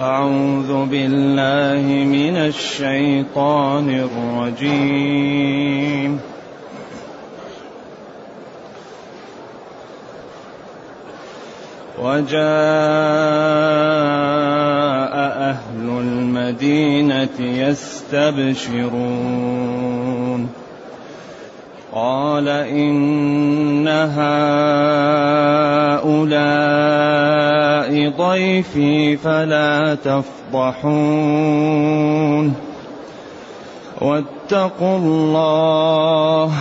أعوذ بالله من الشيطان الرجيم. وجاء أهل المدينة يستبشرون. قال إن هؤلاء ضيفي فلا تفضحون. واتقوا الله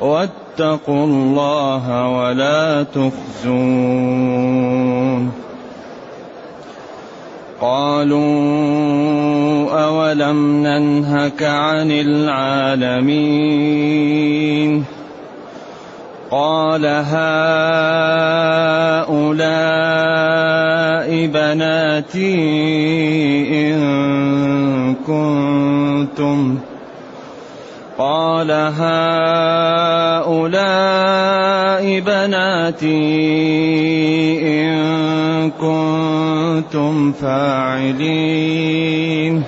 واتقوا الله ولا تخزون. قالوا أولم ننهك عن العالمين قال هؤلاء بناتي إن كنتم قال هؤلاء بناتي إن كنتم فاعلين.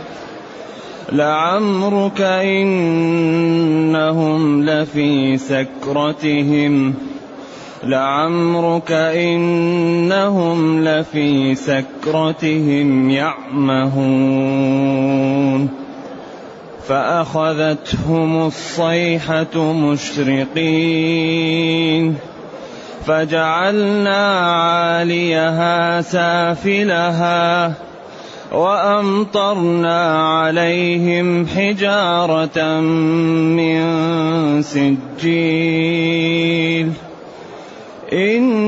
لعمرك إنهم لفي سكرتهم. لعمرك إنهم لفي سكرتهم يعمهون. فأخذتهم الصيحة مشرقين. فجعلنا عاليها سافلها وأمطرنا عليهم حجارة من سجيل. إن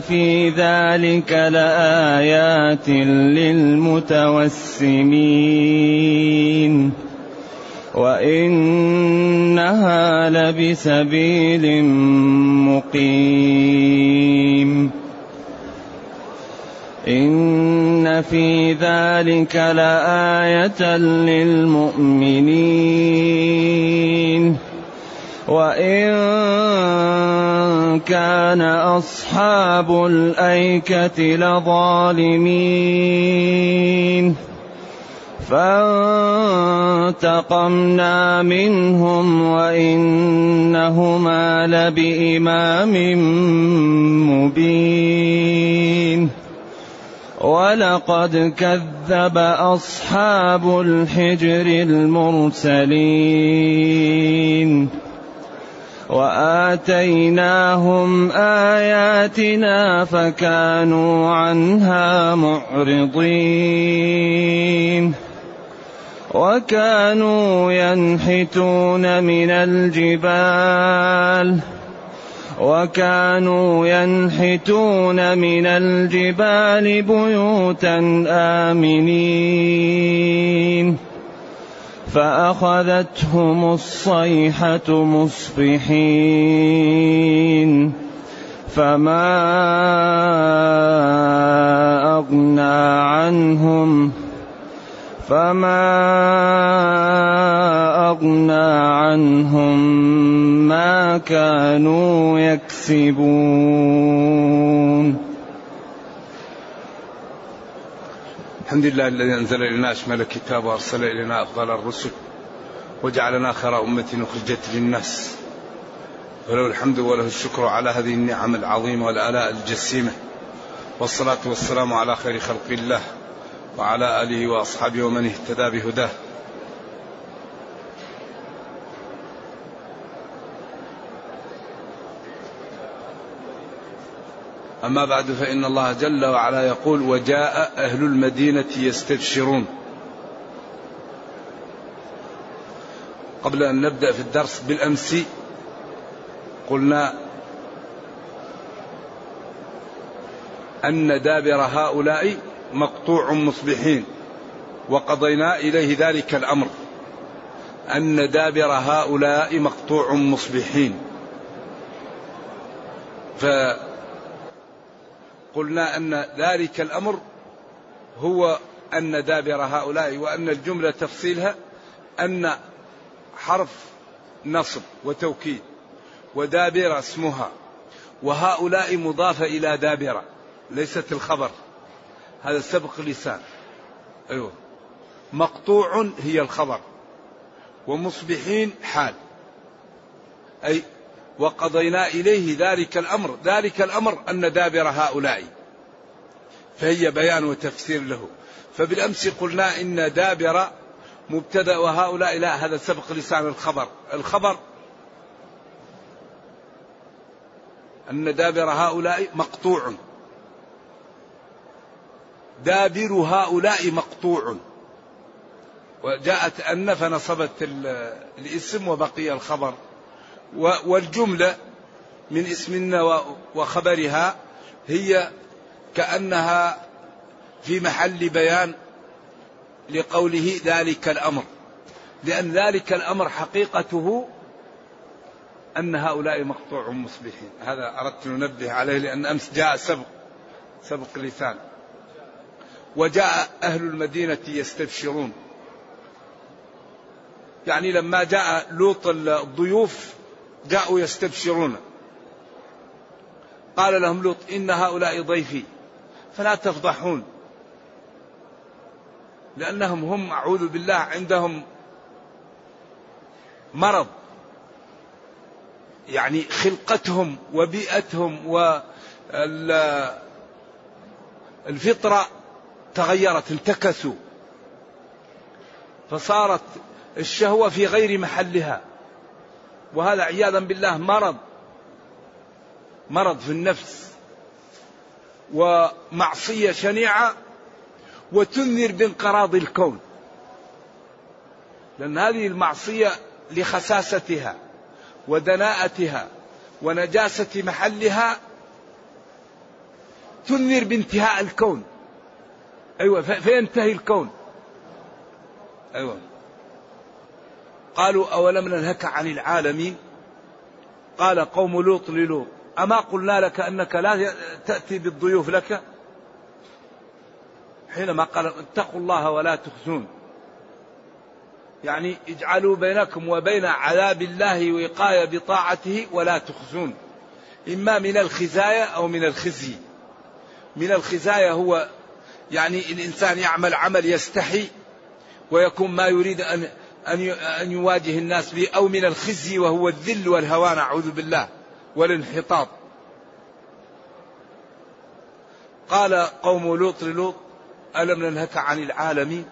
في ذلك لآيات للمتوسمين. وإنها لبسبيل مقيم. إن في ذلك لآية للمؤمنين. وإن كان أصحاب الأيكة لظالمين. فانتقمنا منهم وإنهما لبإمام مبين. ولقد كذب أصحاب الحجر المرسلين. وآتيناهم آياتنا فكانوا عنها معرضين. وكانوا ينحتون من الجبال. وكانوا ينحتون من الجبال بيوتا آمنين. فأخذتهم الصيحة مصبحين. فما أغنى عنهم فما أغنى عنهم ما كانوا يكسبون الحمد لله الذي أنزل إلينا أشمل الكتاب وأرسل إلينا أفضل الرسل وجعلنا خير أمة أخرجت للناس وله الحمد وله الشكر على هذه النعم العظيمة والآلاء الجسيمة والصلاة والسلام على خير خلق الله وعلى آله وأصحابه ومن اهتدى بهداه. أما بعد فإن الله جل وعلا يقول وجاء أهل المدينة يستبشرون. قبل أن نبدأ في الدرس بالأمس قلنا أن دابر هؤلاء مقطوع مصبحين وقضينا إليه ذلك الأمر أن دابر هؤلاء مقطوع مصبحين. ف قلنا أن ذلك الأمر هو أن دابر هؤلاء وأن الجملة تفصيلها أن حرف نصب وتوكيد ودابر اسمها وهؤلاء مضافة إلى دابرة ليست الخبر. هذا سبق لسان. أيوه. مقطوع هي الخبر. ومصبحين حال. أي وقضينا إليه ذلك الأمر. ذلك الأمر أن دابر هؤلاء. فهي بيان وتفسير له. فبالأمس قلنا إن دابر مبتدأ وهؤلاء لا هذا سبق لسان الخبر. الخبر أن دابر هؤلاء مقطوع. دابر هؤلاء مقطوع. وجاءت أن فنصبت الاسم وبقي الخبر. والجملة من اسمنا وخبرها هي كأنها في محل بيان لقوله ذلك الأمر. لأن ذلك الأمر حقيقته أن هؤلاء مقطوع مصبحين. هذا أردت أن ننبه عليه لأن أمس جاء سبق سبق لسان. وجاء أهل المدينة يستبشرون. يعني لما جاء لوط الضيوف جاءوا يستبشرون. قال لهم لوط إن هؤلاء ضيفي فلا تفضحون. لأنهم هم أعوذ بالله عندهم مرض. يعني خلقتهم وبيئتهم والفطرة تغيرت انتكسوا. فصارت الشهوة في غير محلها. وهذا عياذا بالله مرض. مرض في النفس. ومعصية شنيعة وتنذر بانقراض الكون. لأن هذه المعصية لخساستها ودناءتها ونجاسة محلها تنذر بانتهاء الكون. أيوة فينتهي الكون. أيوة. قالوا أولم ننهك عن العالمين؟ قال قوم لوط للوط. أما قلنا لك أنك لا تأتي بالضيوف لك؟ حينما قال اتقوا الله ولا تخزون. يعني اجعلوا بينكم وبين عذاب الله وقاية بطاعته ولا تخزون. إما من الخزايا أو من الخزي. من الخزايا هو يعني الإنسان يعمل عمل يستحي ويكون ما يريد أن أن أن يواجه الناس به أو من الخزي وهو الذل والهوان أعوذ بالله والانحطاط. قال قوم لوط للوط ألم ننهك عن العالمين؟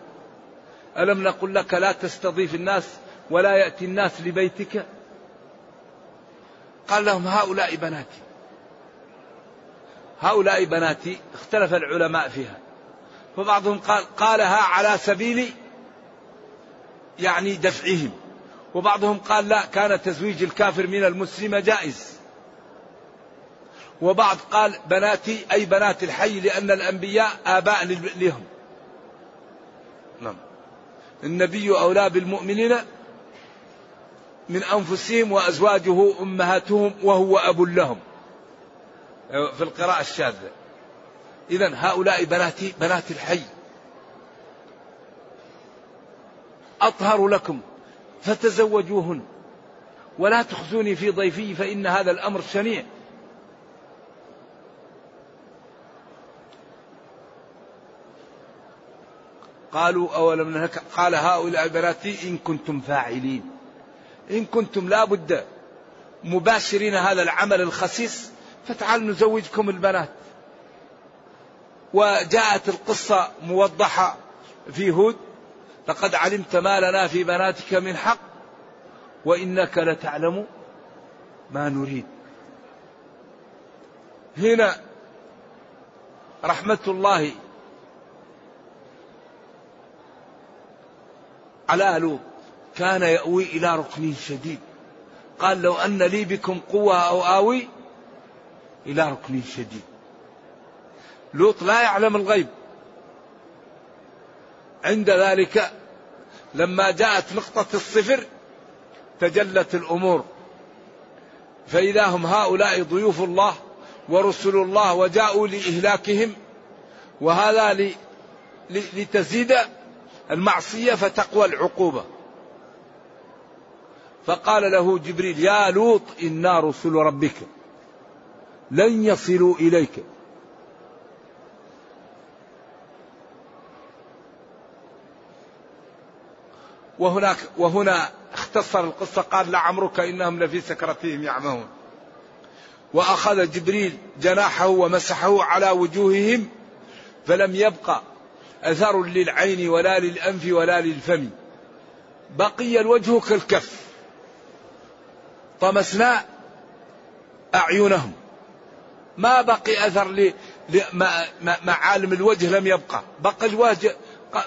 ألم نقل لك لا تستضيف الناس ولا يأتي الناس لبيتك؟ قال لهم هؤلاء بناتي. هؤلاء بناتي اختلف العلماء فيها. فبعضهم قال قالها على سبيل يعني دفعهم. وبعضهم قال لا كان تزويج الكافر من المسلمة جائز. وبعض قال بناتي أي بنات الحي لأن الأنبياء آباء لهم. نعم. النبي أولى بالمؤمنين من أنفسهم وأزواجه أمهاتهم وهو أب لهم. في القراءة الشاذة. إذا هؤلاء بناتي بنات الحي. أطهر لكم فتزوجوهن. ولا تخزوني في ضيفي فإن هذا الأمر شنيع. قالوا أولم نهك قال هؤلاء بناتي إن كنتم فاعلين. إن كنتم لا بد مباشرين هذا العمل الخسيس فتعالوا نزوجكم البنات. وجاءت القصة موضحة في هود. لقد علمت ما لنا في بناتك من حق وإنك لتعلم ما نريد. هنا رحمة الله على لوط كان يأوي إلى ركن شديد. قال لو أن لي بكم قوة أو آوي إلى ركن شديد. لوط لا يعلم الغيب. عند ذلك لما جاءت نقطة الصفر تجلت الأمور. فإذا هم هؤلاء ضيوف الله ورسل الله وجاءوا لإهلاكهم وهذا لتزيد المعصية فتقوى العقوبة. فقال له جبريل يا لوط إنا رسل ربك لن يصلوا إليك. وهناك وهنا اختصر القصة قال لعمرك إنهم لفي سكرتهم يعمهون. وأخذ جبريل جناحه ومسحه على وجوههم فلم يبقى أثر للعين ولا للأنف ولا للفم. بقي الوجه كالكف. طمسنا أعينهم. ما بقي أثر لمعالم الوجه لم يبقى. بقي الوجه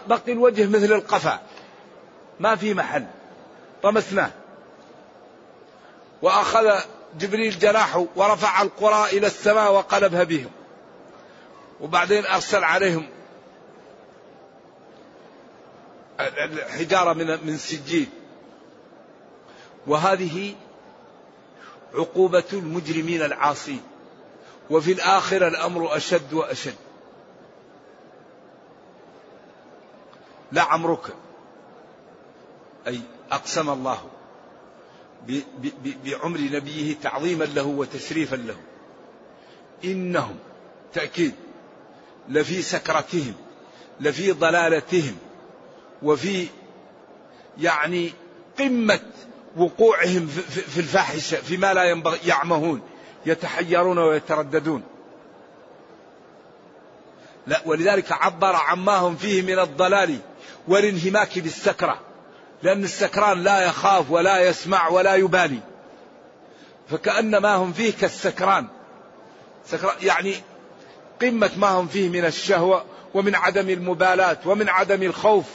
بقي الوجه مثل القفا. ما في محل. طمسناه. وأخذ جبريل جناحه ورفع القرى إلى السماء وقلبها بهم وبعدين أرسل عليهم حجارة من من سجيل وهذه عقوبة المجرمين العاصين. وفي الآخرة الأمر أشد وأشد. لعمرك أي أقسم الله بعمر نبيه تعظيما له وتشريفا له. إنهم تأكيد لفي سكرتهم لفي ضلالتهم وفي يعني قمة وقوعهم في الفاحشة فيما لا ينبغي يعمهون يتحيرون ويترددون. لا ولذلك عبر عما هم فيه من الضلال والانهماك بالسكرة. لأن السكران لا يخاف ولا يسمع ولا يبالي. فكأن ما هم فيه كالسكران. سكران يعني قمة ما هم فيه من الشهوة ومن عدم المبالاة ومن عدم الخوف.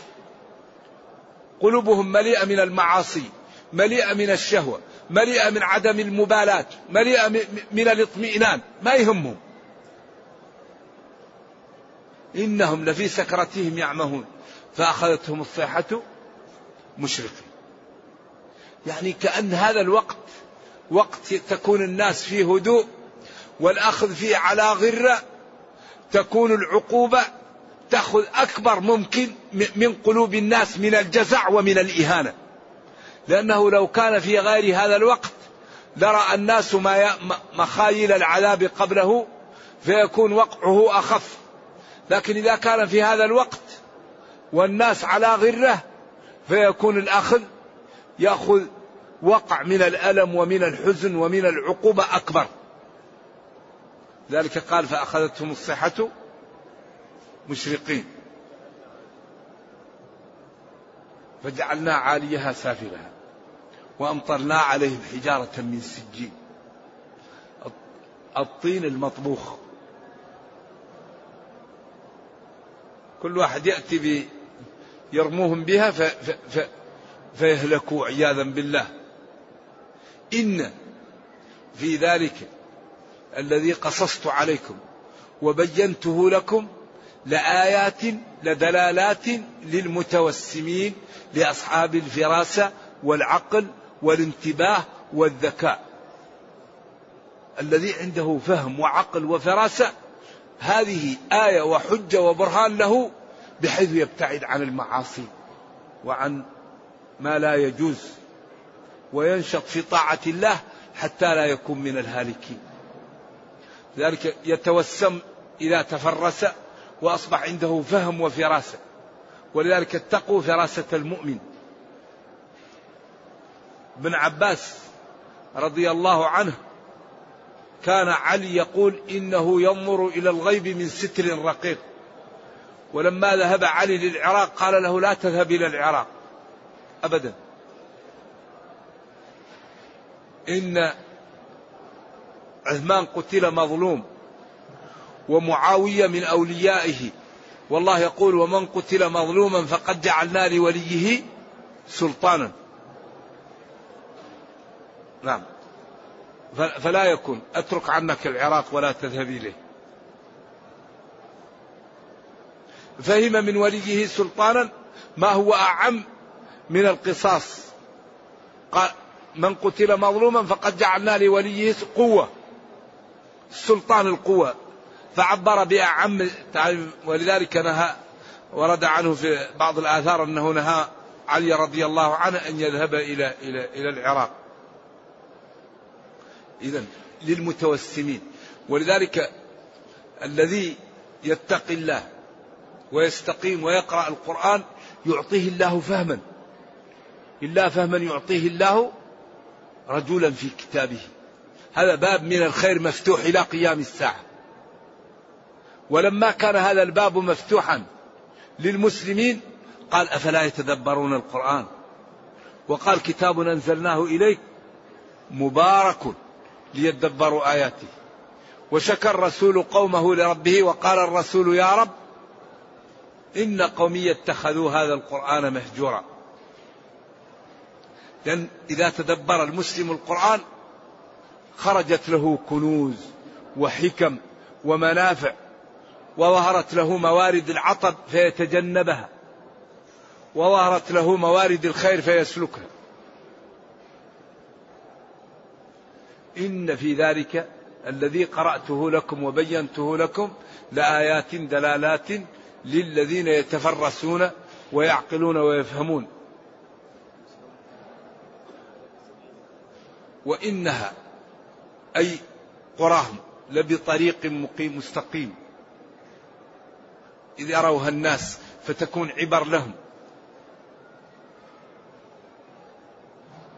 قلوبهم مليئة من المعاصي مليئة من الشهوة مليئة من عدم المبالاة مليئة من الاطمئنان. ما يهمهم. إنهم لفي سكرتهم يعمهون. فأخذتهم الصيحة مشرقين يعني كأن هذا الوقت وقت تكون الناس فيه هدوء والأخذ فيه على غرة تكون العقوبة تأخذ أكبر ممكن من قلوب الناس من الجزع ومن الإهانة. لأنه لو كان في غير هذا الوقت لرى الناس ما مخايل العذاب قبله فيكون وقعه أخف. لكن إذا كان في هذا الوقت والناس على غرة فيكون الأخذ يأخذ وقع من الألم ومن الحزن ومن العقوبة أكبر. ذلك قال فأخذتهم الصحة مشرقين. فجعلنا عاليها سافلها وأمطرنا عليهم حجارة من سجين. الطين المطبوخ. كل واحد يأتي يرموهم بها ف... ف... ف... فيهلكوا عياذا بالله. إن في ذلك الذي قصصت عليكم وبينته لكم لآيات لدلالات للمتوسمين لأصحاب الفراسة والعقل والانتباه والذكاء. الذي عنده فهم وعقل وفراسة هذه آية وحجة وبرهان له بحيث يبتعد عن المعاصي وعن ما لا يجوز وينشط في طاعة الله حتى لا يكون من الهالكين. ذلك يتوسم إذا تفرس وأصبح عنده فهم وفراسة. ولذلك اتقوا فراسة المؤمن. ابن عباس رضي الله عنه كان علي يقول إنه ينظر إلى الغيب من ستر رقيق. ولما ذهب علي للعراق قال له لا تذهب إلى العراق. أبدا. إن عثمان قتل مظلوم ومعاوية من أوليائه. والله يقول ومن قتل مظلوما فقد جعلنا لوليه سلطانا. نعم. فلا يكن أترك عنك العراق ولا تذهب إليه. فهم من وليه سلطانا ما هو أعم من القصاص. قال من قتل مظلوما فقد جعلنا لوليه قوة سلطان القوة. فعبر بأعم ولذلك نهى ورد عنه في بعض الآثار أنه نهى علي رضي الله عنه أن يذهب إلى إلى إلى العراق. إذا للمتوسمين. ولذلك الذي يتقي الله ويستقيم ويقرأ القرآن يعطيه الله فهما. إلا فهما يعطيه الله رجلا في كتابه. هذا باب من الخير مفتوح إلى قيام الساعة. ولما كان هذا الباب مفتوحا للمسلمين قال أفلا يتدبرون القرآن؟ وقال كتاب أنزلناه إليك مبارك ليدبروا آياته. وشكى الرسول قومه لربه وقال الرسول يا رب إن قومي اتخذوا هذا القرآن مهجورا. لأن إذا تدبر المسلم القرآن خرجت له كنوز وحكم ومنافع وظهرت له موارد العطب فيتجنبها وظهرت له موارد الخير فيسلكها. إن في ذلك الذي قرأته لكم وبينته لكم لآيات دلالات للذين يتفرسون ويعقلون ويفهمون. وإنها أي قراهم لبطريق مقيم مستقيم. إذ يروها الناس فتكون عبر لهم.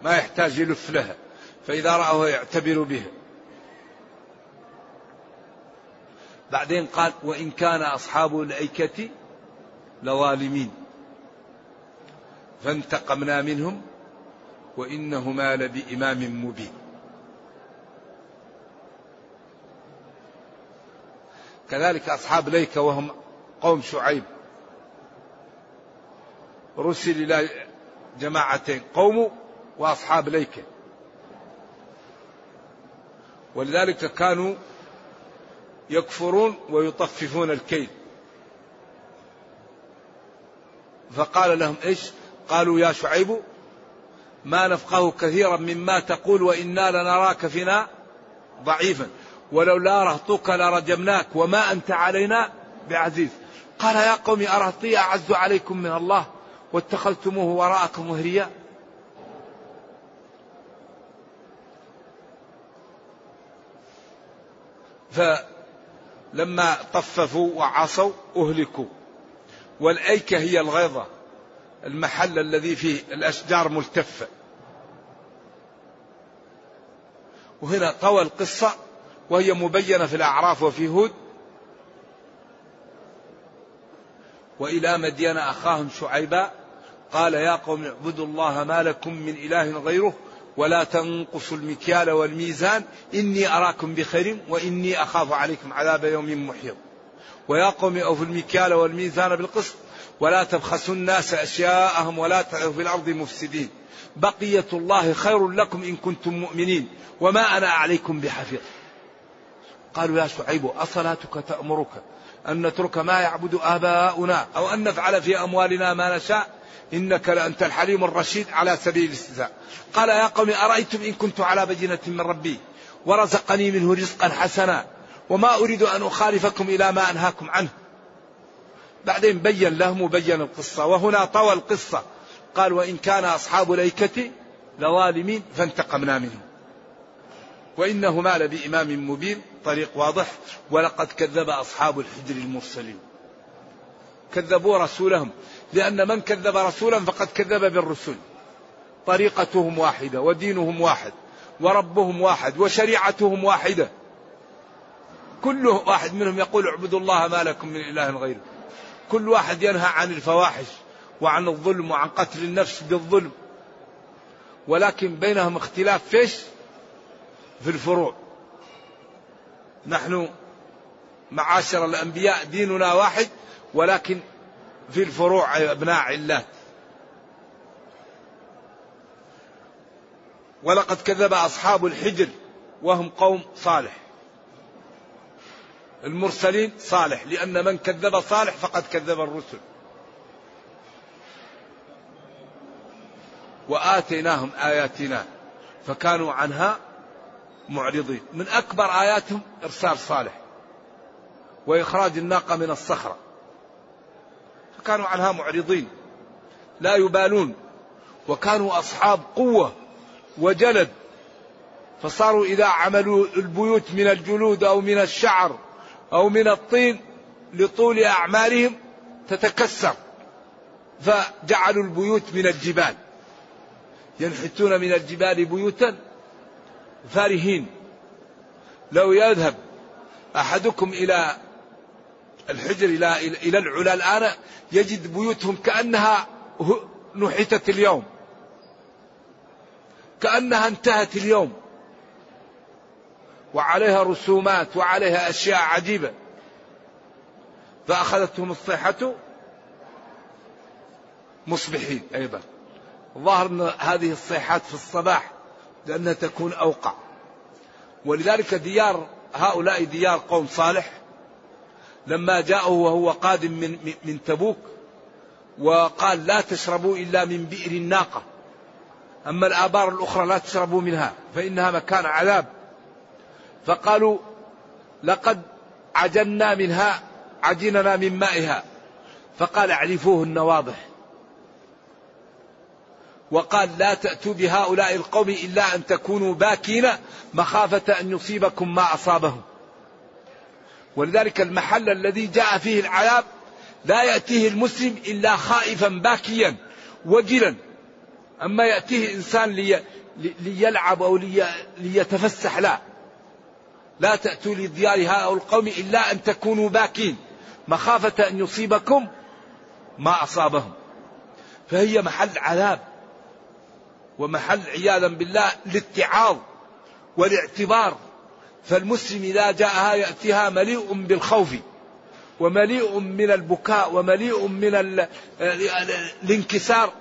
ما يحتاج يلف لها. فإذا رأوها يعتبر بها. بعدين قال وإن كان أصحاب الأيكة لظالمين. فانتقمنا منهم وإنهما لبإمام مبين. كذلك أصحاب ليكة وهم قوم شعيب. رسل إلى جماعتين قوم وأصحاب ليكة ولذلك كانوا يكفرون ويطففون الكيل. فقال لهم إيش؟ قالوا يا شعيب ما نفقه كثيرا مما تقول وإنا لنراك فينا ضعيفا. ولولا رهطك لرجمناك وما أنت علينا بعزيز. قال يا قوم أرهطي أعز عليكم من الله واتخذتموه وراءكم مهريا؟ فلما طففوا وعصوا أهلكوا. والأيكة هي الغيظة المحل الذي فيه الأشجار ملتفة وهنا طوى القصة وهي مبينة في الأعراف وفي هود. وإلى مدين أخاهم شعيبا قال يا قوم اعبدوا الله ما لكم من إله غيره ولا تنقصوا المكيال والميزان. إني أراكم بخير وإني أخاف عليكم عذاب يوم محيط. ويا قوم أوفوا المكيال والميزان بالقسط. ولا تبخسوا الناس أشياءهم ولا تعثوا في الأرض مفسدين. بقية الله خير لكم إن كنتم مؤمنين. وما أنا عليكم بحفيظ. قالوا يا شعيب أصلاتك تأمرك أن نترك ما يعبد آباؤنا أو أن نفعل في أموالنا ما نشاء؟ إنك لأنت الحليم الرشيد على سبيل الاستهزاء. قال يا قوم أرأيتم إن كنت على بينة من ربي ورزقني منه رزقا حسنا وما أريد أن أخالفكم إلى ما أنهاكم عنه. بعدين بين لهم وبين القصة. وهنا طوى القصة. قال وإن كان أصحاب الأيكة لظالمين فانتقمنا منهم. وإنهما لبإمام مبين. طريق واضح. ولقد كذب أصحاب الحجر المرسلين. كذبوا رسولهم. لأن من كذب رسولا فقد كذب بالرسل. طريقتهم واحدة ودينهم واحد وربهم واحد وشريعتهم واحدة. كل واحد منهم يقول اعبدوا الله ما لكم من إله غيره. كل واحد ينهى عن الفواحش وعن الظلم وعن قتل النفس بالظلم. ولكن بينهم اختلاف فيش في الفروع. نحن معاشر الأنبياء ديننا واحد ولكن في الفروع أبناء علات ولقد كذب أصحاب الحجر وهم قوم صالح. المرسلين صالح لأن من كذب صالح فقد كذب الرسل. وآتيناهم آياتنا فكانوا عنها معرضين. من أكبر آياتهم إرسال صالح وإخراج الناقة من الصخرة. فكانوا عنها معرضين لا يبالون وكانوا أصحاب قوة وجلد فصاروا إذا عملوا البيوت من الجلود أو من الشعر أو من الطين لطول أعمالهم تتكسر فجعلوا البيوت من الجبال ينحتون من الجبال بيوتا فارهين. لو يذهب أحدكم إلى الحجر إلى إلى العلا الآن يجد بيوتهم كأنها نحتت اليوم. كأنها انتهت اليوم. وعليها رسومات وعليها أشياء عجيبة. فأخذتهم الصيحة مصبحين أيضا. ظهر أن هذه الصيحات في الصباح لأنها تكون أوقع. ولذلك ديار هؤلاء ديار قوم صالح لما جاءه وهو قادم من من تبوك وقال لا تشربوا إلا من بئر الناقة. أما الآبار الأخرى لا تشربوا منها فإنها مكان عذاب. فقالوا لقد عجنا منها عجننا من مائها. فقال اعرفوهن واضح. وقال لا تأتوا بهؤلاء القوم إلا أن تكونوا باكين مخافة أن يصيبكم ما أصابهم. ولذلك المحل الذي جاء فيه العذاب لا يأتيه المسلم إلا خائفا باكيا وجلا. أما يأتيه إنسان لي ليلعب أو لي ليتفسح لا. لا تأتوا لديار هؤلاء القوم إلا أن تكونوا باكين. مخافة أن يصيبكم ما أصابهم. فهي محل عذاب ومحل عياذا بالله الاتعاظ والاعتبار فالمسلم إذا جاءها يأتيها مليء بالخوف ومليء من البكاء ومليء من الانكسار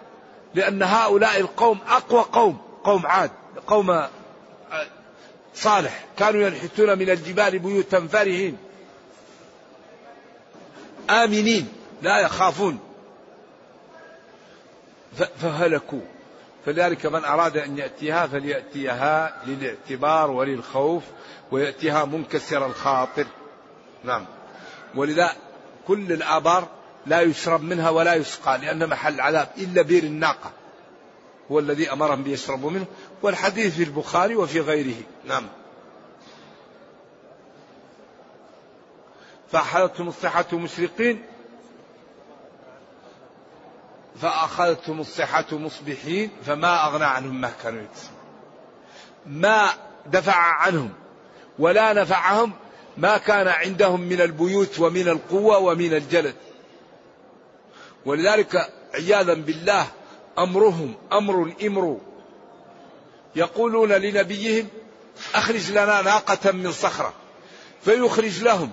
لأن هؤلاء القوم أقوى قوم قوم عاد قوم صالح. كانوا ينحتون من الجبال بيوتا فرهين آمنين لا يخافون. فهلكوا. فلذلك من أراد أن يأتيها فليأتيها للاعتبار وللخوف ويأتيها منكسر الخاطر. نعم. ولذا كل الآبار لا يشرب منها ولا يسقى لأن محل عذاب إلا بير الناقة. هو الذي أمرهم بيشربوا منه والحديث في البخاري وفي غيره. نعم. فأخذتهم الصحة مشرقين فأخذتهم الصحة مصبحين فما أغنى عنهم ما كانوا يكسبون. ما دفع عنهم ولا نفعهم ما كان عندهم من البيوت ومن القوة ومن الجلد. ولذلك عياذا بالله أمرهم أمر إمر. يقولون لنبيهم أخرج لنا ناقة من صخرة. فيخرج لهم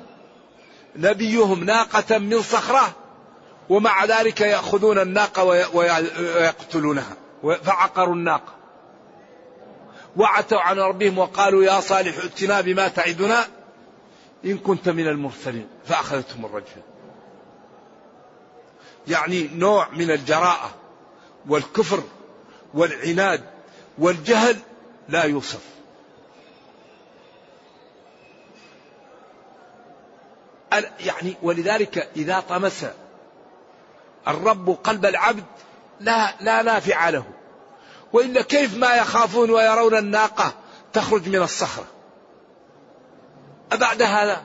نبيهم ناقة من صخرة ومع ذلك يأخذون الناقة ويقتلونها. فعقروا الناقة. وعتوا عن ربهم وقالوا يا صالح ائتنا بما تعدنا إن كنت من المرسلين. فأخذتهم الرجفة يعني نوع من الجراءة والكفر والعناد والجهل لا يوصف. يعني ولذلك إذا طمس الرب قلب العبد لا لا نافع له. وإلا كيف ما يخافون ويرون الناقة تخرج من الصخرة؟ أبعد هذا.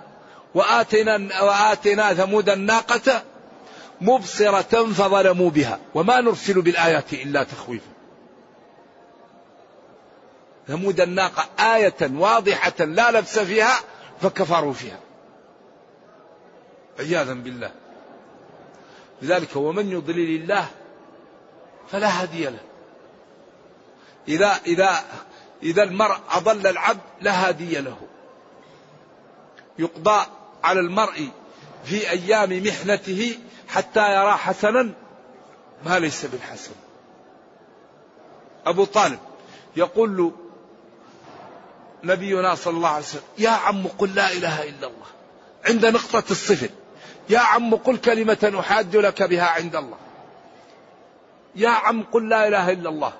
وآتينا وآتينا ثمود الناقة مبصرة فظلموا بها. وما نرسل بالآيات إلا تخويفا. ثمود الناقة آية واضحة لا لبس فيها فكفروا فيها. عياذا بالله. لذلك ومن يضلل الله فلا هادي له. إذا إذا إذا المرء أضل العبد لا هادي له. يقضى على المرء في أيام محنته حتى يرى حسنا ما ليس بالحسن. أبو طالب يقول له نبينا صلى الله عليه وسلم يا عم قل لا إله إلا الله. عند نقطة الصفر. يا عم قل كلمة أحاج لك بها عند الله. يا عم قل لا إله إلا الله.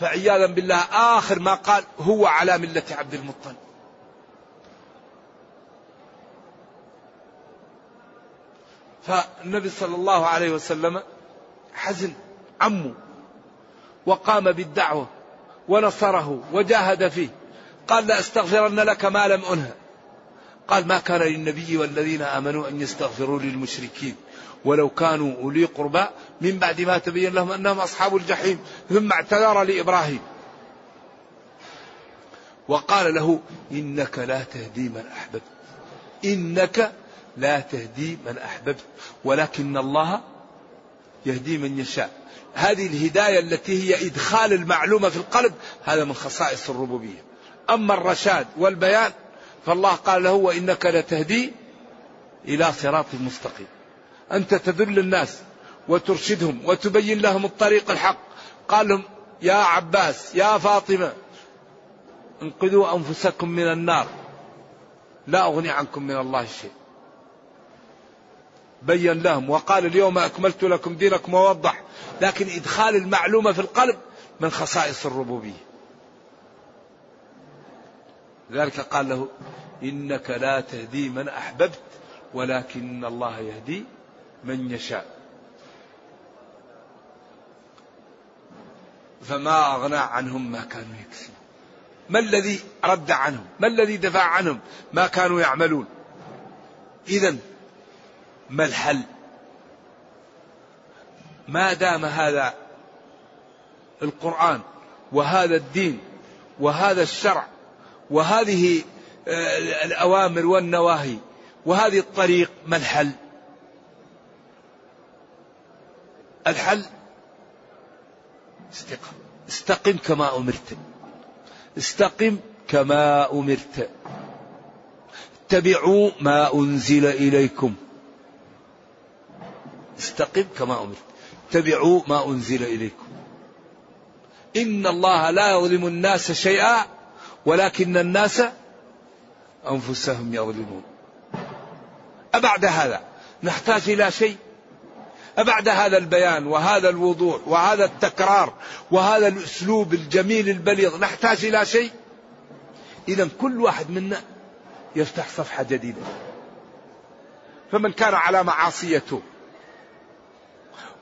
فعياذا بالله آخر ما قال هو على ملة عبد المطلب. فالنبي صلى الله عليه وسلم حزن عمه وقام بالدعوة ونصره وجاهد فيه. قال لأستغفرن لك ما لم أنهى قال ما كان للنبي والذين آمنوا أن يستغفروا للمشركين ولو كانوا أولي قربى من بعد ما تبين لهم أنهم أصحاب الجحيم ثم اعتذر لإبراهيم. وقال له إنك لا تهدي من أحببت. إنك لا تهدي من أحببت. ولكن الله يهدي من يشاء. هذه الهداية التي هي إدخال المعلومة في القلب هذا من خصائص الربوبية. أما الرشاد والبيان فالله قال له وإنك لتهدي إلى صراط مستقيم. أنت تدل الناس وترشدهم وتبين لهم الطريق الحق. قال لهم يا عباس يا فاطمة انقذوا أنفسكم من النار. لا أغني عنكم من الله شيء. بين لهم وقال اليوم أكملت لكم دينكم ووضح. لكن إدخال المعلومة في القلب من خصائص الربوبية. لذلك قال له إنك لا تهدي من أحببت ولكن الله يهدي من يشاء. فما أغنى عنهم ما كانوا يكسبون. ما الذي رد عنهم؟ ما الذي دفع عنهم ما كانوا يعملون؟ إذا ما الحل؟ ما دام هذا القرآن وهذا الدين وهذا الشرع وهذه آه، الأوامر والنواهي وهذه الطريق ما الحل؟ الحل؟ استقم. استقم كما أمرت. استقم كما أمرت. اتبعوا ما أنزل إليكم. استقم كما أمرت. اتبعوا ما أنزل إليكم. إن الله لا يظلم الناس شيئا ولكن الناس أنفسهم يظلمون. أبعد هذا نحتاج إلى شيء. أبعد هذا البيان وهذا الوضوح وهذا التكرار وهذا الأسلوب الجميل البليغ نحتاج إلى شيء. إذا كل واحد منا يفتح صفحة جديدة. فمن كان على معاصيته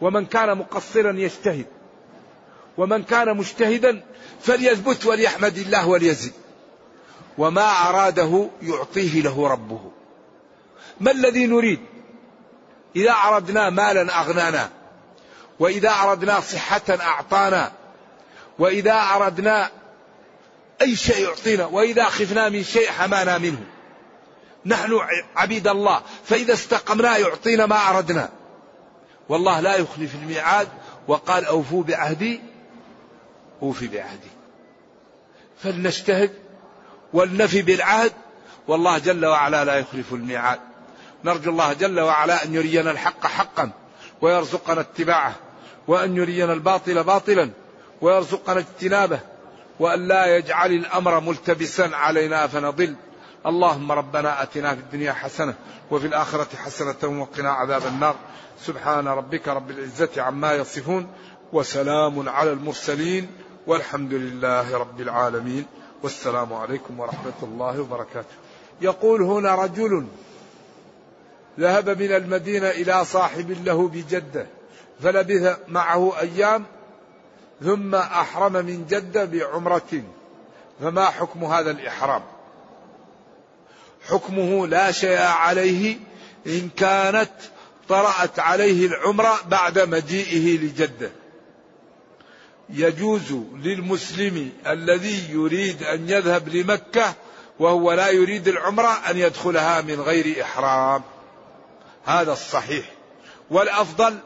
ومن كان مقصرا يجتهد ومن كان مجتهدا فليثبت وليحمد الله وليزد وما أراده يعطيه له ربه. ما الذي نريد؟ إذا أردنا مالا أغنانا. وإذا أردنا صحة أعطانا. وإذا أردنا أي شيء يعطينا. وإذا خفنا من شيء حمانا منه. نحن عبيد الله. فإذا استقمنا يعطينا ما أردنا. والله لا يخلف الميعاد. وقال أوفوا بعهدي. أوفي بعهدي. فلنجتهد ولنفي بالعهد. والله جل وعلا لا يخلف الميعاد. نرجو الله جل وعلا أن يرينا الحق حقا ويرزقنا اتباعه وأن يرينا الباطل باطلا ويرزقنا اجتنابه وأن لا يجعل الأمر ملتبسا علينا فنضل. اللهم ربنا أتنا في الدنيا حسنة وفي الآخرة حسنة وقنا عذاب النار. سبحان ربك رب العزة عما يصفون وسلام على المرسلين. والحمد لله رب العالمين والسلام عليكم ورحمة الله وبركاته. يقول هنا رجل ذهب من المدينة إلى صاحب له بجدة فلبث معه أيام ثم أحرم من جدة بعمرة. فما حكم هذا الإحرام؟ حكمه لا شيء عليه إن كانت طرأت عليه العمرة بعد مجيئه لجدة. يجوز للمسلم الذي يريد أن يذهب لمكة وهو لا يريد العمرة أن يدخلها من غير إحرام. هذا الصحيح. والأفضل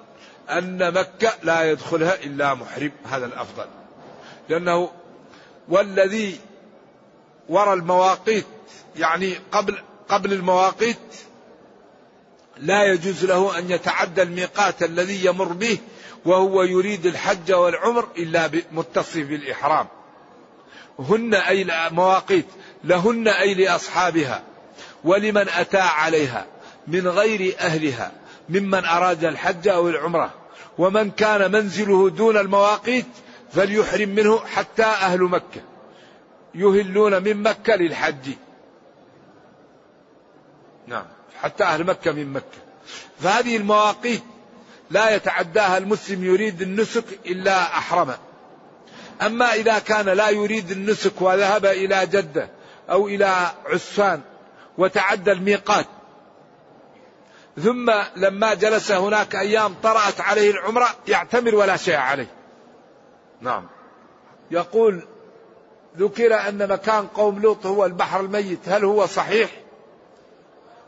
أن مكة لا يدخلها إلا محرم. هذا الأفضل. لأنه والذي وراء المواقيت يعني قبل قبل المواقيت لا يجوز له أن يتعدى الميقات الذي يمر به وهو يريد الحج والعمر إلا متصف بالإحرام. هن أي المواقيت لهن أي لأصحابها. ولمن أتى عليها. من غير أهلها. ممن أراد الحج أو العمرة. ومن كان منزله دون المواقيت فليحرم منه حتى أهل مكة. يهلون من مكة للحج. نعم. حتى أهل مكة من مكة. فهذه المواقيت لا يتعداها المسلم يريد النسك إلا أحرم. أما إذا كان لا يريد النسك وذهب إلى جدة أو إلى عسفان وتعدى الميقات ثم لما جلس هناك أيام طرأت عليه العمرة يعتمر ولا شيء عليه. نعم. يقول ذكر أن مكان قوم لوط هو البحر الميت هل هو صحيح؟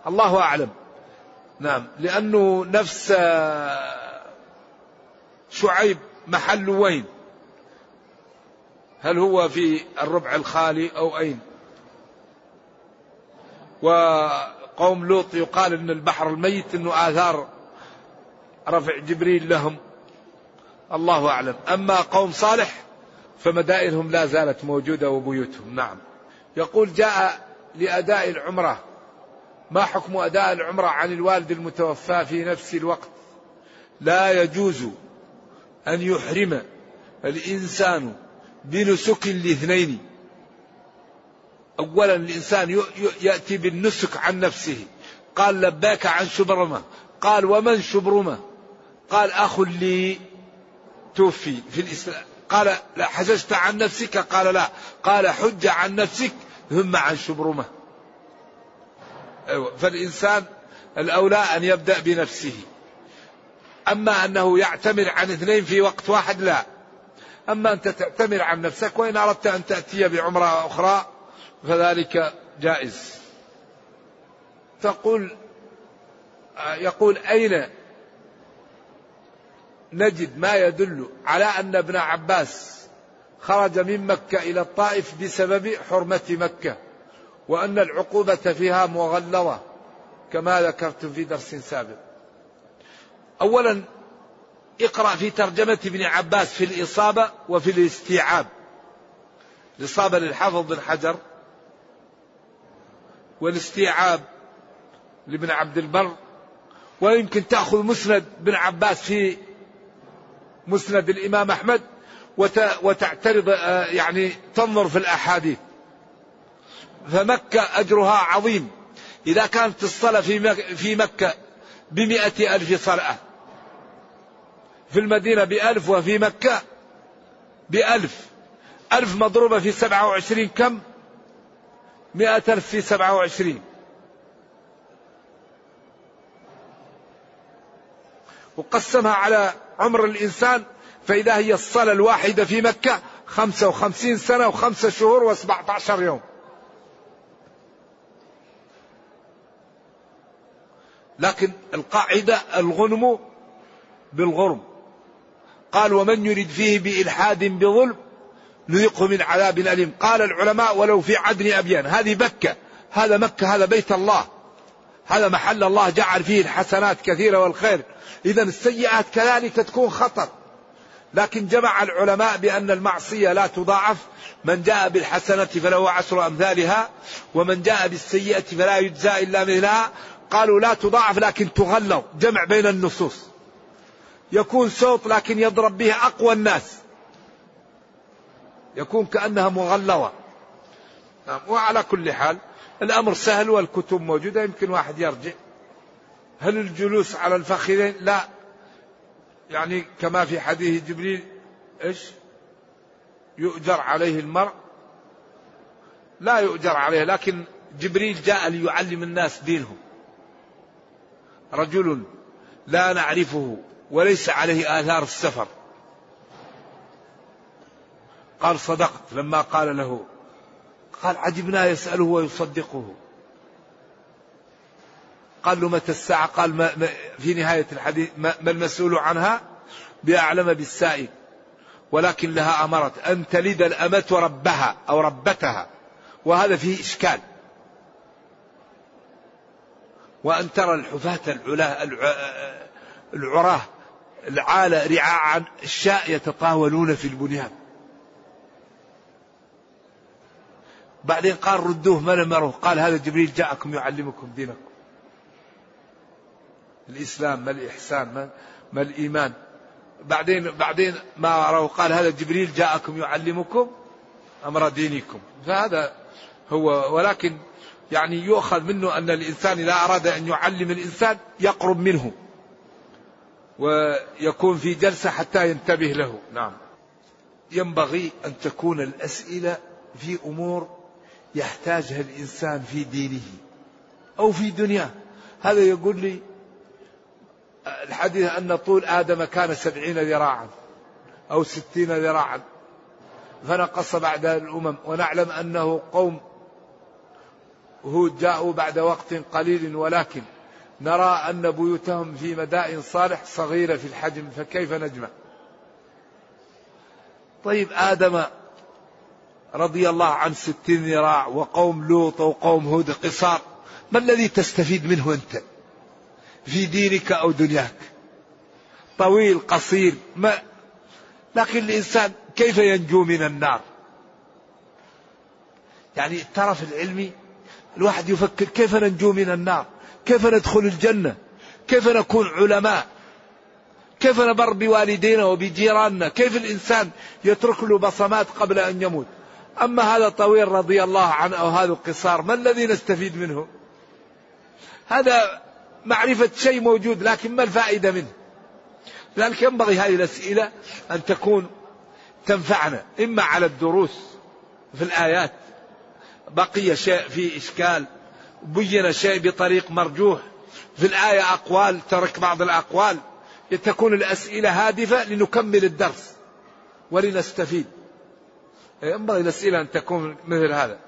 الله أعلم. نعم. لأنه نفس شعيب محل وين؟ هل هو في الربع الخالي أو أين؟ وقوم لوط يقال أن البحر الميت أنه آثار رفع جبريل لهم. الله أعلم. أما قوم صالح فمدائنهم لا زالت موجودة وبيوتهم. نعم. يقول جاء لأداء العمرة. ما حكم أداء العمرة عن الوالد المتوفى في نفس الوقت؟ لا يجوز أن يحرم الإنسان بنسك لاثنين أولا الإنسان يأتي بالنسك عن نفسه. قال لباك عن شبرمة. قال ومن شبرمة؟ قال أخ لي توفي في الإسلام. قال لا حججت عن نفسك؟ قال لا. قال حج عن نفسك ثم عن أيوة فالإنسان الأولى أن يبدأ بنفسه. أما أنه يعتمر عن اثنين في وقت واحد لا. أما أنت تعتمر عن نفسك وإن أردت أن تأتي بعمرة أخرى فذلك جائز. تقول يقول أين نجد ما يدل على أن ابن عباس خرج من مكة إلى الطائف بسبب حرمة مكة؟ وأن العقوبة فيها مغلظة كما ذكرت في درس سابق. أولا اقرأ في ترجمة ابن عباس في الإصابة وفي الاستيعاب. الإصابة للحافظ بن حجر والاستيعاب لابن عبد البر ويمكن تأخذ مسند بن عباس في مسند الإمام أحمد وتعترض آه، يعني تنظر في الأحاديث. فمكة أجرها عظيم. إذا كانت الصلاة في مكة بمئة ألف صلأة. في المدينة بألف وفي مكة بألف. ألف مضروبة في سبعة وعشرين كم؟ مئة ألف في سبعة وعشرين. وقسمها على عمر الإنسان فإذا هي الصلاة الواحدة في مكة خمسة وخمسين سنة وخمسة شهور وسبعة عشر يوم. لكن القاعدة الغنم بالغرم. قال ومن يرد فيه بإلحاد بظلم نذقه من عذاب أليم. قال العلماء ولو في عدن أبيان. هذه مكة هذا مكة هذا بيت الله. هذا محل الله جعل فيه الحسنات كثيرة والخير. إذا السيئات كذلك تكون خطر. لكن جمع العلماء بأن المعصية لا تضاعف. من جاء بالحسنة فله عشر أمثالها ومن جاء بالسيئة فلا يجزى إلا مثلها. قالوا لا تضاعف لكن تغلظ جمع بين النصوص. يكون صوت لكن يضرب به أقوى الناس. يكون كأنها مغلظة. نعم وعلى كل حال الأمر سهل والكتب موجودة يمكن واحد يرجع. هل الجلوس على الفخذين؟ لا. يعني كما في حديث جبريل إيش؟ يؤجر عليه المرء. لا يؤجر عليه لكن جبريل جاء ليعلم الناس دينهم. رجل لا نعرفه وليس عليه آثار السفر. قال صدقت لما قال له قال عجبنا يسأله ويصدقه. قال له متى الساعة؟ قال ما في نهاية الحديث ما المسؤول عنها؟ بأعلم بالسائل. ولكن لها أمرت أن تلد الأمة ربها أو ربتها. وهذا فيه إشكال. وأن ترى الحفاة العلاه العراه العالة رعاعا الشاء يتطاولون في البنيان. بعدين قال ردوه من أمره قال هذا جبريل جاءكم يعلمكم دينكم. الإسلام ما الإحسان ما, ما الإيمان. بعدين بعدين ما رأوا قال هذا جبريل جاءكم يعلمكم أمر دينكم. فهذا هو ولكن يعني يؤخذ منه أن الإنسان إذا أراد أن يعلم الإنسان يقرب منه ويكون في جلسة حتى ينتبه له. نعم. ينبغي أن تكون الأسئلة في أمور يحتاجها الإنسان في دينه أو في دنياه. هذا يقول لي الحديث أن طول آدم كان سبعين ذراعا أو ستين ذراعا. فنقص بعد الأمم. ونعلم أنه قوم هود جاءوا بعد وقت قليل ولكن نرى أن بيوتهم في مدائن صالح صغيرة في الحجم فكيف نجمع؟ طيب آدم رضي الله عن ستين ذراع وقوم لوط وقوم هود قصار ما الذي تستفيد منه أنت في دينك أو دنياك؟ طويل قصير ما؟ لكن الإنسان كيف ينجو من النار؟ يعني الترف العلمي الواحد يفكر كيف ننجو من النار؟ كيف ندخل الجنة؟ كيف نكون علماء؟ كيف نبر بوالدينا وبجيراننا؟ كيف الإنسان يترك له بصمات قبل أن يموت؟ أما هذا طويل رضي الله عنه أو هذا القصار ما الذي نستفيد منه؟ هذا معرفة شيء موجود لكن ما الفائدة منه؟ لذلك ينبغي هذه الأسئلة أن تكون تنفعنا إما على الدروس في الآيات بقي شيء في إشكال بين شيء بطريق مرجوح. في الآية أقوال ترك بعض الأقوال. تكون الأسئلة هادفة لنكمل الدرس ولنستفيد. ينبغي الأسئلة أن تكون مثل هذا.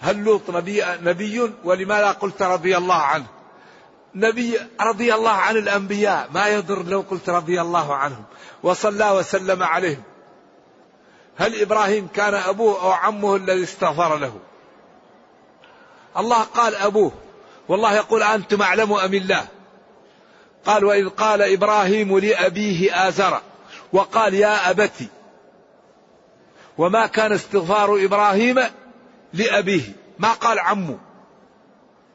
هل لوط نبي, نبي؟ ولماذا قلت رضي الله عنه؟ نبي رضي الله عن الأنبياء. ما يضر لو قلت رضي الله عنهم. وصلى وسلم عليهم. هل إبراهيم كان أبوه أو عمه الذي استغفر له؟ الله قال أبوه والله يقول أنتم أعلم أم الله؟ قال وإذ قال إبراهيم لأبيه آزر وقال يا أبتي وما كان استغفار إبراهيم لأبيه؟ ما قال عمه.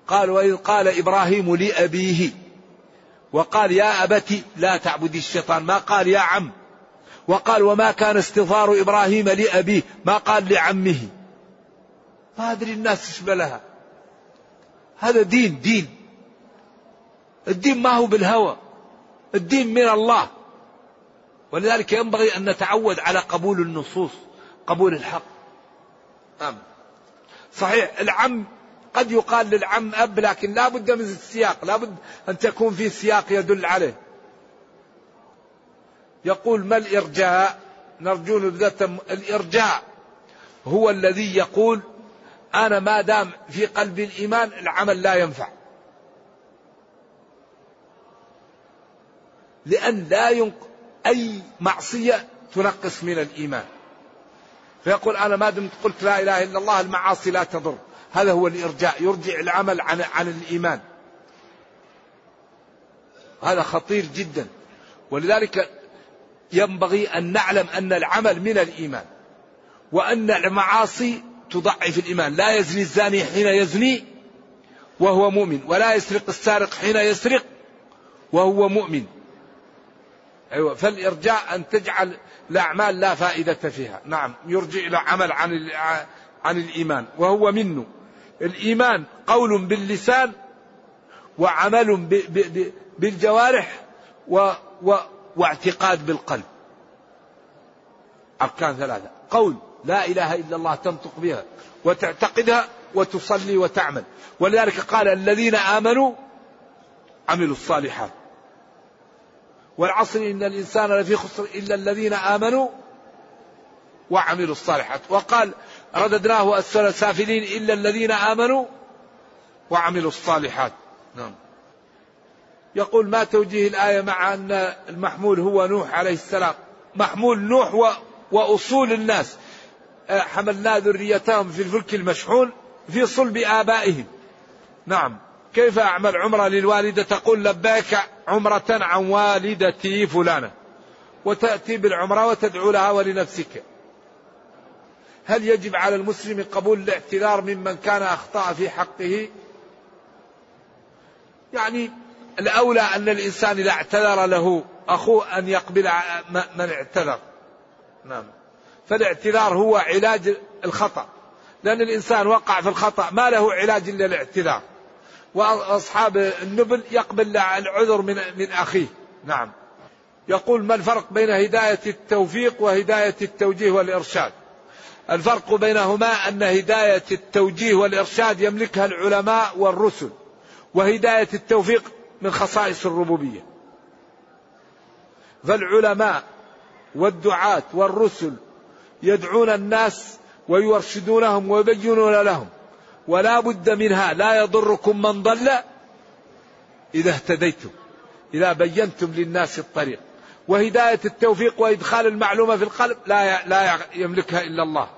قال وإذ قال إبراهيم لأبيه وقال يا أبتي لا تعبدي الشيطان ما قال يا عم؟ وقال وما كان استغفار إبراهيم لأبيه؟ ما قال لعمه. ما أدري الناس إيش بلها. هذا دين دين. الدين ما هو بالهوى. الدين من الله. ولذلك ينبغي أن نتعود على قبول النصوص قبول الحق. نعم. صحيح العم قد يقال للعم أب لكن لا بد من السياق لا بد أن تكون في سياق يدل عليه. يقول ما الإرجاء؟ نرجو نبذة الإرجاء. هو الذي يقول أنا ما دام في قلبي الإيمان العمل لا ينفع. لأن لا ينق أي معصية تنقص من الإيمان. فيقول أنا ما دمت قلت لا إله إلا الله المعاصي لا تضر. هذا هو الإرجاء يرجع العمل عن, عن الإيمان. هذا خطير جدا. ولذلك ينبغي أن نعلم أن العمل من الإيمان وأن المعاصي تضعف الإيمان. لا يزني الزاني حين يزني وهو مؤمن ولا يسرق السارق حين يسرق وهو مؤمن. أيوة فالإرجاء أن تجعل الأعمال لا فائدة فيها. نعم يرجع إلى عمل عن عن الإيمان وهو منه. الإيمان قول باللسان وعمل بالجوارح و و واعتقاد بالقلب. أركان ثلاثة. قول لا إله إلا الله تنطق بها وتعتقدها وتصلي وتعمل. ولذلك قال الذين آمنوا عملوا الصالحات. والعصر إن الإنسان لفي خسر إلا الذين آمنوا وعملوا الصالحات. وقال رددناه أسفل سافلين إلا الذين آمنوا وعملوا الصالحات. نعم. يقول ما توجيه الآية مع أن المحمول هو نوح عليه السلام. محمول نوح و... وأصول الناس. آه، حملنا ذريتهم في الفلك المشحون في صلب آبائهم. نعم. كيف أعمل عمرة للوالدة؟ تقول لبيك عمرة عن والدتي فلانة. وتأتي بالعمرة وتدعو لها ولنفسك. هل يجب على المسلم قبول الاعتذار ممن كان أخطأ في حقه؟ يعني الأولى أن الإنسان إذا اعتذر له أخوه أن يقبل من اعتذر. نعم. فالاعتذار هو علاج الخطأ. لأن الإنسان وقع في الخطأ ما له علاج إلا الاعتذار. وأصحاب النبل يقبل العذر من, من أخيه. نعم. يقول ما الفرق بين هداية التوفيق وهداية التوجيه والإرشاد؟ الفرق بينهما أن هداية التوجيه والإرشاد يملكها العلماء والرسل. وهداية التوفيق من خصائص الربوبية. فالعلماء والدعاة والرسل يدعون الناس ويرشدونهم ويبينون لهم. ولا بد منها لا يضركم من ضل إذا اهتديتم إذا بينتم للناس الطريق. وهداية التوفيق وإدخال المعلومة في القلب لا لا يملكها إلا الله.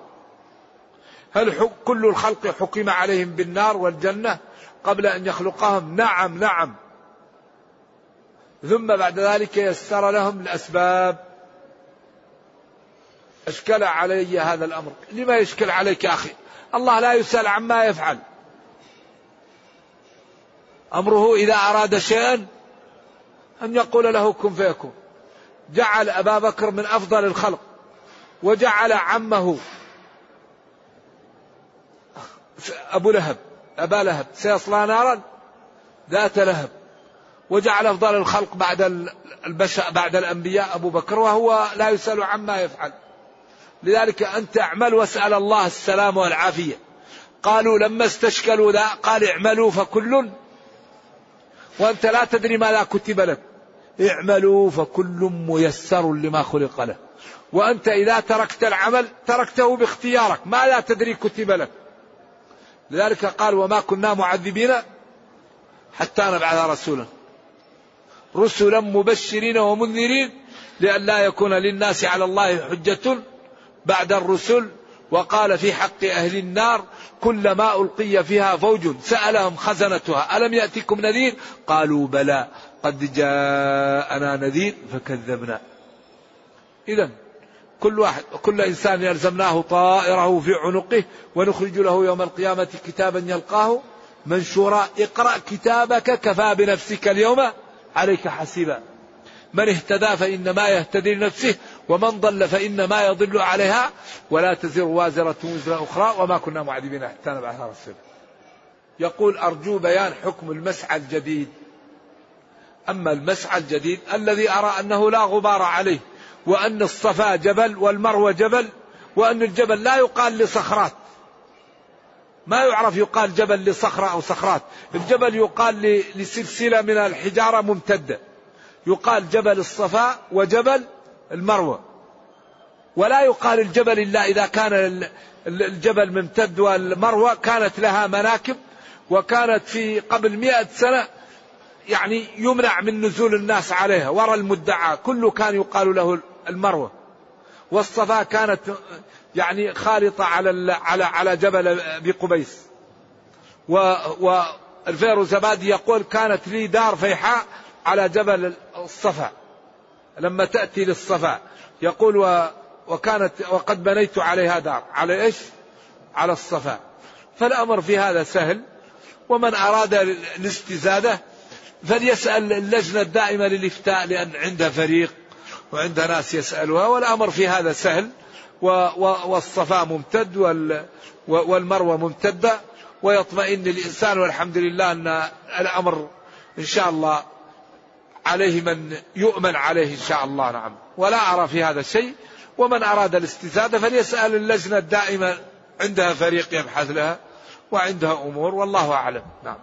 هل كل الخلق حكم عليهم بالنار والجنة قبل أن يخلقهم؟ نعم نعم. ثم بعد ذلك يسر لهم الأسباب. أشكل علي هذا الأمر. لما يشكل عليك أخي؟ الله لا يسأل عما يفعل. أمره إذا أراد شيئا أن يقول له كن فيكون. جعل أبا بكر من أفضل الخلق. وجعل عمه أبو لهب أبا لهب سيصلى نارا ذات لهب. وجعل أفضل الخلق بعد البشر بعد الأنبياء أبو بكر وهو لا يسأل عما يفعل. لذلك أنت اعمل واسأل الله السلام والعافية. قالوا لما استشكلوا ذا قال اعملوا فكل وأنت لا تدري ماذا كتب لك. اعملوا فكل ميسر لما خلق له. وأنت إذا تركت العمل تركته باختيارك. ما لا تدري كتب لك؟ لذلك قال وما كنا معذبين حتى نبعث رسولا. رسلا مبشرين ومنذرين لئلا يكون للناس على الله حجة بعد الرسل وقال في حق أهل النار كلما ألقي فيها فوج سألهم خزنتها. ألم يأتكم نذير؟ قالوا بلى. قد جاءنا نذير فكذبنا. إذا كل واحد كل إنسان يلزمناه طائره في عنقه ونخرج له يوم القيامة كتابا يلقاه منشورا. اقرأ كتابك كفى بنفسك اليوم. عليك حسيبا من اهتدى فإنما يهتدي لنفسه ومن ضل فإنما يضل عليها. ولا تزر وازرة وزر أخرى وما كنا معذبين حتى نبعث رسولا يقول أرجو بيان حكم المسعى الجديد. أما المسعى الجديد الذي أرى أنه لا غبار عليه وأن الصفا جبل والمروة جبل وأن الجبل لا يقال لصخرات. ما يعرف يقال جبل لصخرة أو صخرات الجبل يقال لسلسلة من الحجارة ممتدة. يقال جبل الصفا وجبل المروة. ولا يقال الجبل إلا إذا كان الجبل ممتد والمروة كانت لها مناكب وكانت في قبل مئة سنة يعني يمنع من نزول الناس عليها وراء المدعى. كله كان يقال له المروة. والصفا كانت يعني خالطة على على على جبل بقبيس و والفيروزبادي يقول كانت لي دار فيحاء على جبل الصفا. لما تأتي للصفا. يقول و وكانت وقد بنيت عليها دار. على إيش؟ على الصفا. فالأمر في هذا سهل. ومن أراد الاستزادة فليسأل اللجنة الدائمة للإفتاء لأن عندها فريق وعندها ناس يسألها والأمر في هذا سهل. والصفا ممتد والمروة ممتدة ويطمئن الإنسان والحمد لله أن الأمر إن شاء الله عليه من يؤمن عليه إن شاء الله نعم. ولا أرى في هذا شيء ومن أراد الاستزادة فليسأل اللجنة الدائمة عندها فريق يبحث لها وعندها أمور والله أعلم. نعم.